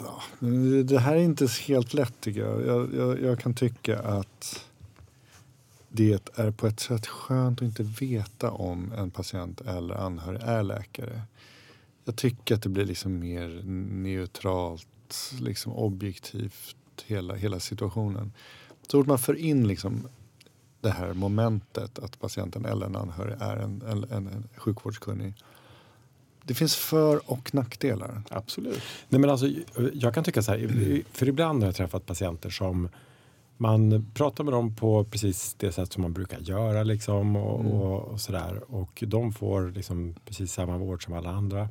ja, men, det här är inte helt lätt tycker jag. Jag, jag. jag kan tycka att det är på ett sätt skönt att inte veta om en patient eller anhörig är läkare. Jag tycker att det blir liksom mer neutralt, liksom objektivt, hela, hela situationen. Så fort man för in liksom det här momentet att patienten eller en anhörig är en, en, en sjukvårdskunnig. Det finns för och nackdelar. Absolut. Nej, men alltså, jag kan tycka så här, för ibland har jag träffat patienter som man pratar med dem på precis det sätt som man brukar göra liksom och, och, och sådär. Och de får liksom precis samma vård som alla andra.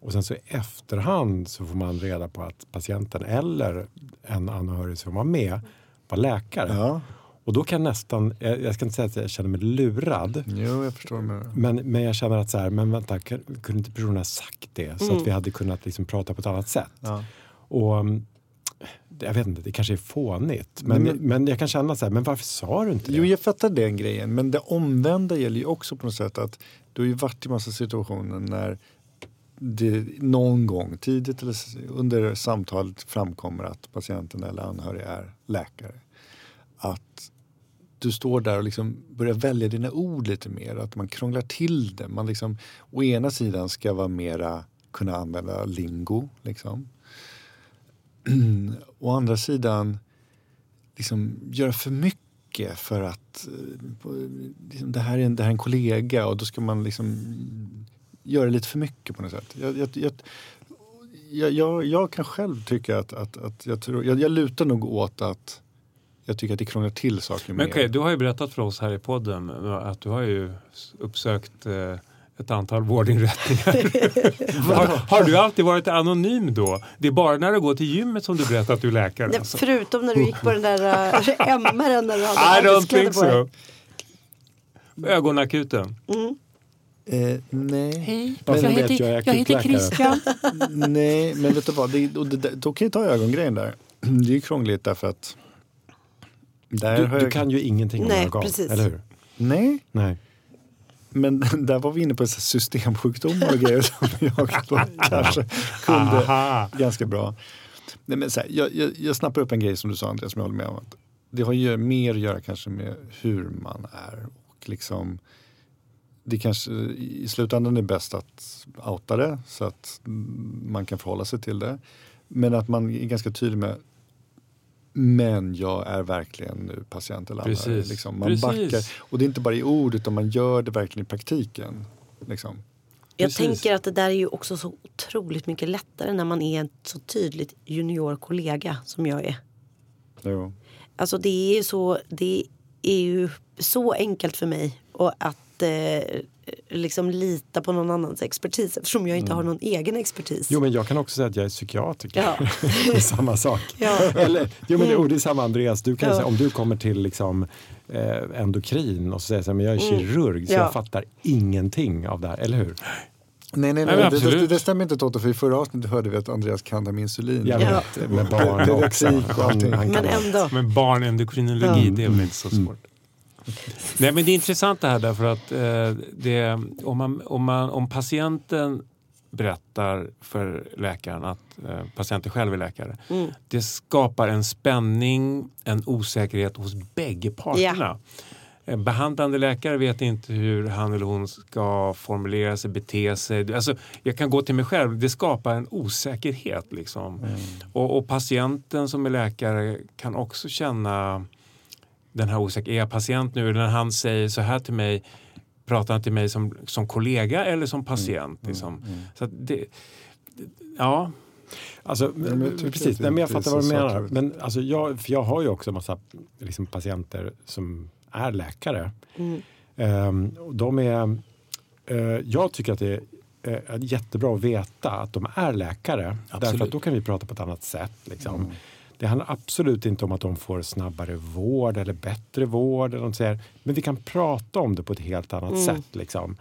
Och sen så i efterhand så får man reda på att patienten eller en anhörig som var med var läkare. Ja, Och då kan jag nästan, jag jag ska inte säga att jag känner mig lurad. jo, jag förstår. Men... Men, men jag känner att så här, men vänta, kunde inte personen ha sagt det så att vi hade kunnat liksom prata på ett annat sätt? Ja. Och um, jag vet inte, det kanske är fånigt. Men, men, men- jag kan känna så här, men varför sa du inte det? Jo, jag fattar den grejen. Men det omvända gäller ju också på något sätt att du har ju varit i massa situationer när det någon gång tidigt eller under samtalet framkommer att patienten eller anhörig är läkare. Att du står där och liksom börjar välja dina ord lite mer. Att man krånglar till det. Man liksom, å ena sidan ska vara mera kunna använda lingo. Liksom. å andra sidan liksom göra för mycket för att eh, liksom, det, här är en, det här är en kollega och då ska man liksom göra lite för mycket på något sätt. Jag, jag, jag, jag, jag, jag kan själv tycka att, att, att jag, tror, jag, jag lutar nog åt att jag tycker att det krånglar till saker Men mer. okej, du har ju berättat för oss här i podden att du har ju uppsökt eh, ett antal vårdinrättningar. har, har du alltid varit anonym då? Det är bara när du går till gymmet som du berättar att du är läkare? Nej, Alltså. Förutom när du gick på den där äh, MR när du I hade don't arbetskläder think på dig. so. Ögonakuten. Eh, nej. Hej, Varför jag vet heter, jag jag heter? Christian. nej, men vet du vad? Det, och det, det, då kan jag ta ögongrejen där. Det är ju krångligt därför att Du, har du jag, kan ju ingenting om Nej, ögon, precis. eller hur? Nej, Nej. men där var vi inne på systemsjukdomar och grejer som jag då kanske kunde Aha. ganska bra. Nej, men så här, jag, jag, jag snappar upp en grej som du sa Andreas, som jag håller med om. Att det har ju mer att göra kanske med hur man är. Och liksom, det kanske i slutändan är bäst att outa det så att man kan förhålla sig till det. Men att man är ganska tydlig med men jag är verkligen nu patient eller anhörig. Precis. Liksom. Man Precis. backar. Och det är inte bara i ord utan man gör det verkligen i praktiken. Liksom. Jag Precis. tänker att det där är ju också så otroligt mycket lättare när man är en så tydligt juniorkollega som jag är. Jo. Alltså det är ju så, det är ju så enkelt för mig och att eh, liksom lita på någon annans expertis eftersom jag inte har någon egen expertis. Jo, men jag kan också säga att jag är psykiatriker. Ja. det är samma sak. Ja. Eller, jo, men det, det är samma Andreas. Du kan Ja. säga, om du kommer till liksom, eh, endokrin och så säger jag så här, men jag är kirurg så Ja. jag fattar ingenting av det här, eller hur? Nej, nej, Nej, nej. det, det, det stämmer inte Toto, för i förra avsnittet hörde vi att Andreas kan det med insulin. Jag Ja. med barn också. det- Han, han Men ändå. Men barnendokrinologi, det är väl inte så svårt. Nej men det är intressant det här därför att eh, det, om, man, om, man, om patienten berättar för läkaren att eh, patienten själv är läkare. Mm. Det skapar en spänning, en osäkerhet hos bägge parterna. Eh, Behandlande läkare vet inte hur han eller hon ska formulera sig, bete sig. Alltså, jag kan gå till mig själv, det skapar en osäkerhet. Liksom. Och, och patienten som är läkare kan också känna den här osäkerheten. Är jag patient nu? Eller när han säger så här till mig, pratar han till mig som, som kollega eller som patient? Liksom. Så att det, ja, Alltså, men jag tycker precis, Nej, men jag det fattar vad du menar. Men alltså, jag, för jag har ju också en massa liksom, patienter som är läkare. Mm. Och de är, eh, jag tycker att det är eh, jättebra att veta att de är läkare. Därför att då kan vi prata på ett annat sätt. Liksom. Det handlar absolut inte om att de får snabbare vård eller bättre vård. Eller här. Men vi kan prata om det på ett helt annat sätt. Liksom.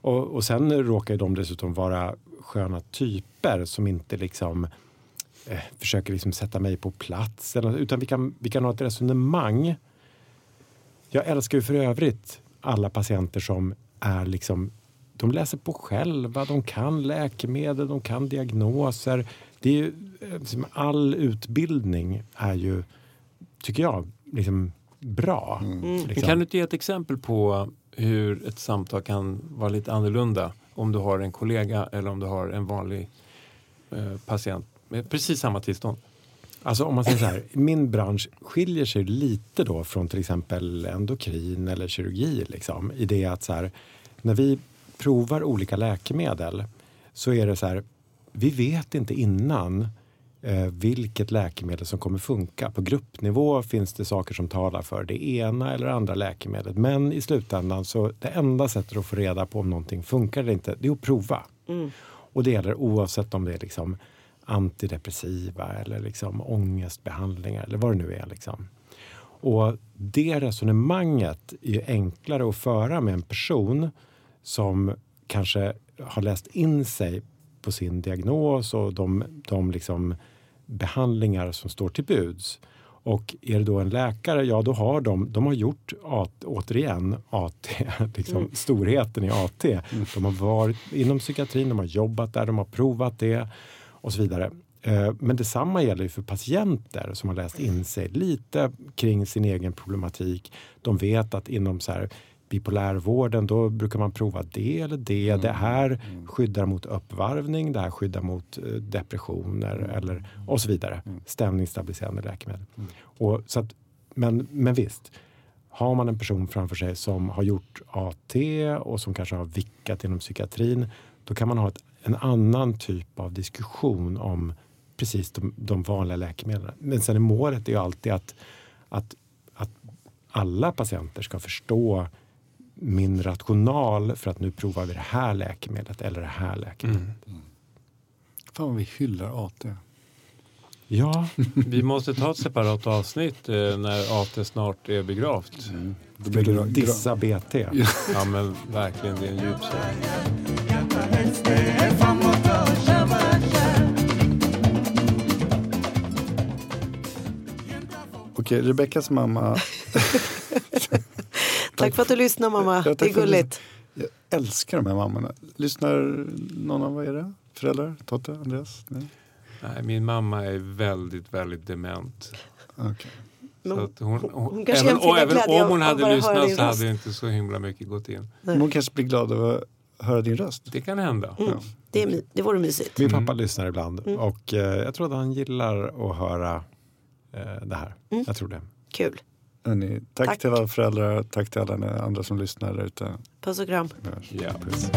Och, och sen råkar de dessutom vara sköna typer som inte liksom eh, försöker liksom sätta mig på plats. Eller, utan vi kan, vi kan ha ett resonemang. Jag älskar ju för övrigt alla patienter som är liksom de läser på själva, de kan läkemedel, de kan diagnoser. Det är ju, liksom, all utbildning är ju, tycker jag, liksom bra. Men Liksom. Kan du inte ge ett exempel på hur ett samtal kan vara lite annorlunda om du har en kollega eller om du har en vanlig eh, patient med precis samma tillstånd? Alltså om man säger så här, min bransch skiljer sig lite då från till exempel endokrin eller kirurgi. Liksom, I det att så här, när vi provar olika läkemedel så är det så här, vi vet inte innan vilket läkemedel som kommer funka. På gruppnivå finns det saker som talar för det ena eller andra läkemedlet. Men i slutändan så det enda sättet att få reda på om någonting funkar eller inte, det är att prova. Och det gäller oavsett om det är liksom antidepressiva eller liksom ångestbehandlingar eller vad det nu är. Liksom. Och det resonemanget är enklare att föra med en person som kanske har läst in sig på sin diagnos och de, de liksom behandlingar som står till buds. Och är det då en läkare, ja då har de, de har gjort AT, återigen AT, liksom storheten i AT. De har varit inom psykiatrin, de har jobbat där, de har provat det och så vidare. Eh, Men detsamma gäller ju för patienter som har läst in sig lite kring sin egen problematik. De vet att inom så här bipolärvården då brukar man prova det eller det. Det här skyddar mot uppvarvning, det här skyddar mot eh, depressioner eller, och så vidare. Stämningsstabiliserande läkemedel. Och, så att, men, men visst, har man en person framför sig som har gjort AT och som kanske har vickat inom psykiatrin, då kan man ha ett, en annan typ av diskussion om precis de, de vanliga läkemedlen. Men sen är målet är ju alltid att, att, att alla patienter ska förstå min rational för att nu provar vi det här läkemedlet eller det här läkemedlet. Fan vad vi hyllar AT. Ja, Vi måste ta ett separat avsnitt eh, när AT snart är begravt. Då blir det dissa BT. Ja men verkligen, det är en djup. Okej, Rebeckas mamma. Tack för att du lyssnar mamma. Ja, det är gulligt. Jag älskar de här mammorna. Lyssnar någon av er det? Föräldrar? Totte? Andreas? Nej? Nej, min mamma är väldigt, väldigt dement. Att hon, hon, hon kanske även, och även om hon hade lyssnat så hade inte så himla mycket gått in. Men Hon kanske blir glad av att höra din röst. Det kan hända. Mm. Det, är, my- det vore mysigt. Min pappa lyssnar ibland och eh, jag tror att han gillar att höra eh, det här. Jag tror det. Kul. Hörrni, tack, Tack. till alla föräldrar, tack till alla andra som lyssnar där ute. Puss och kram. Ja. Puss.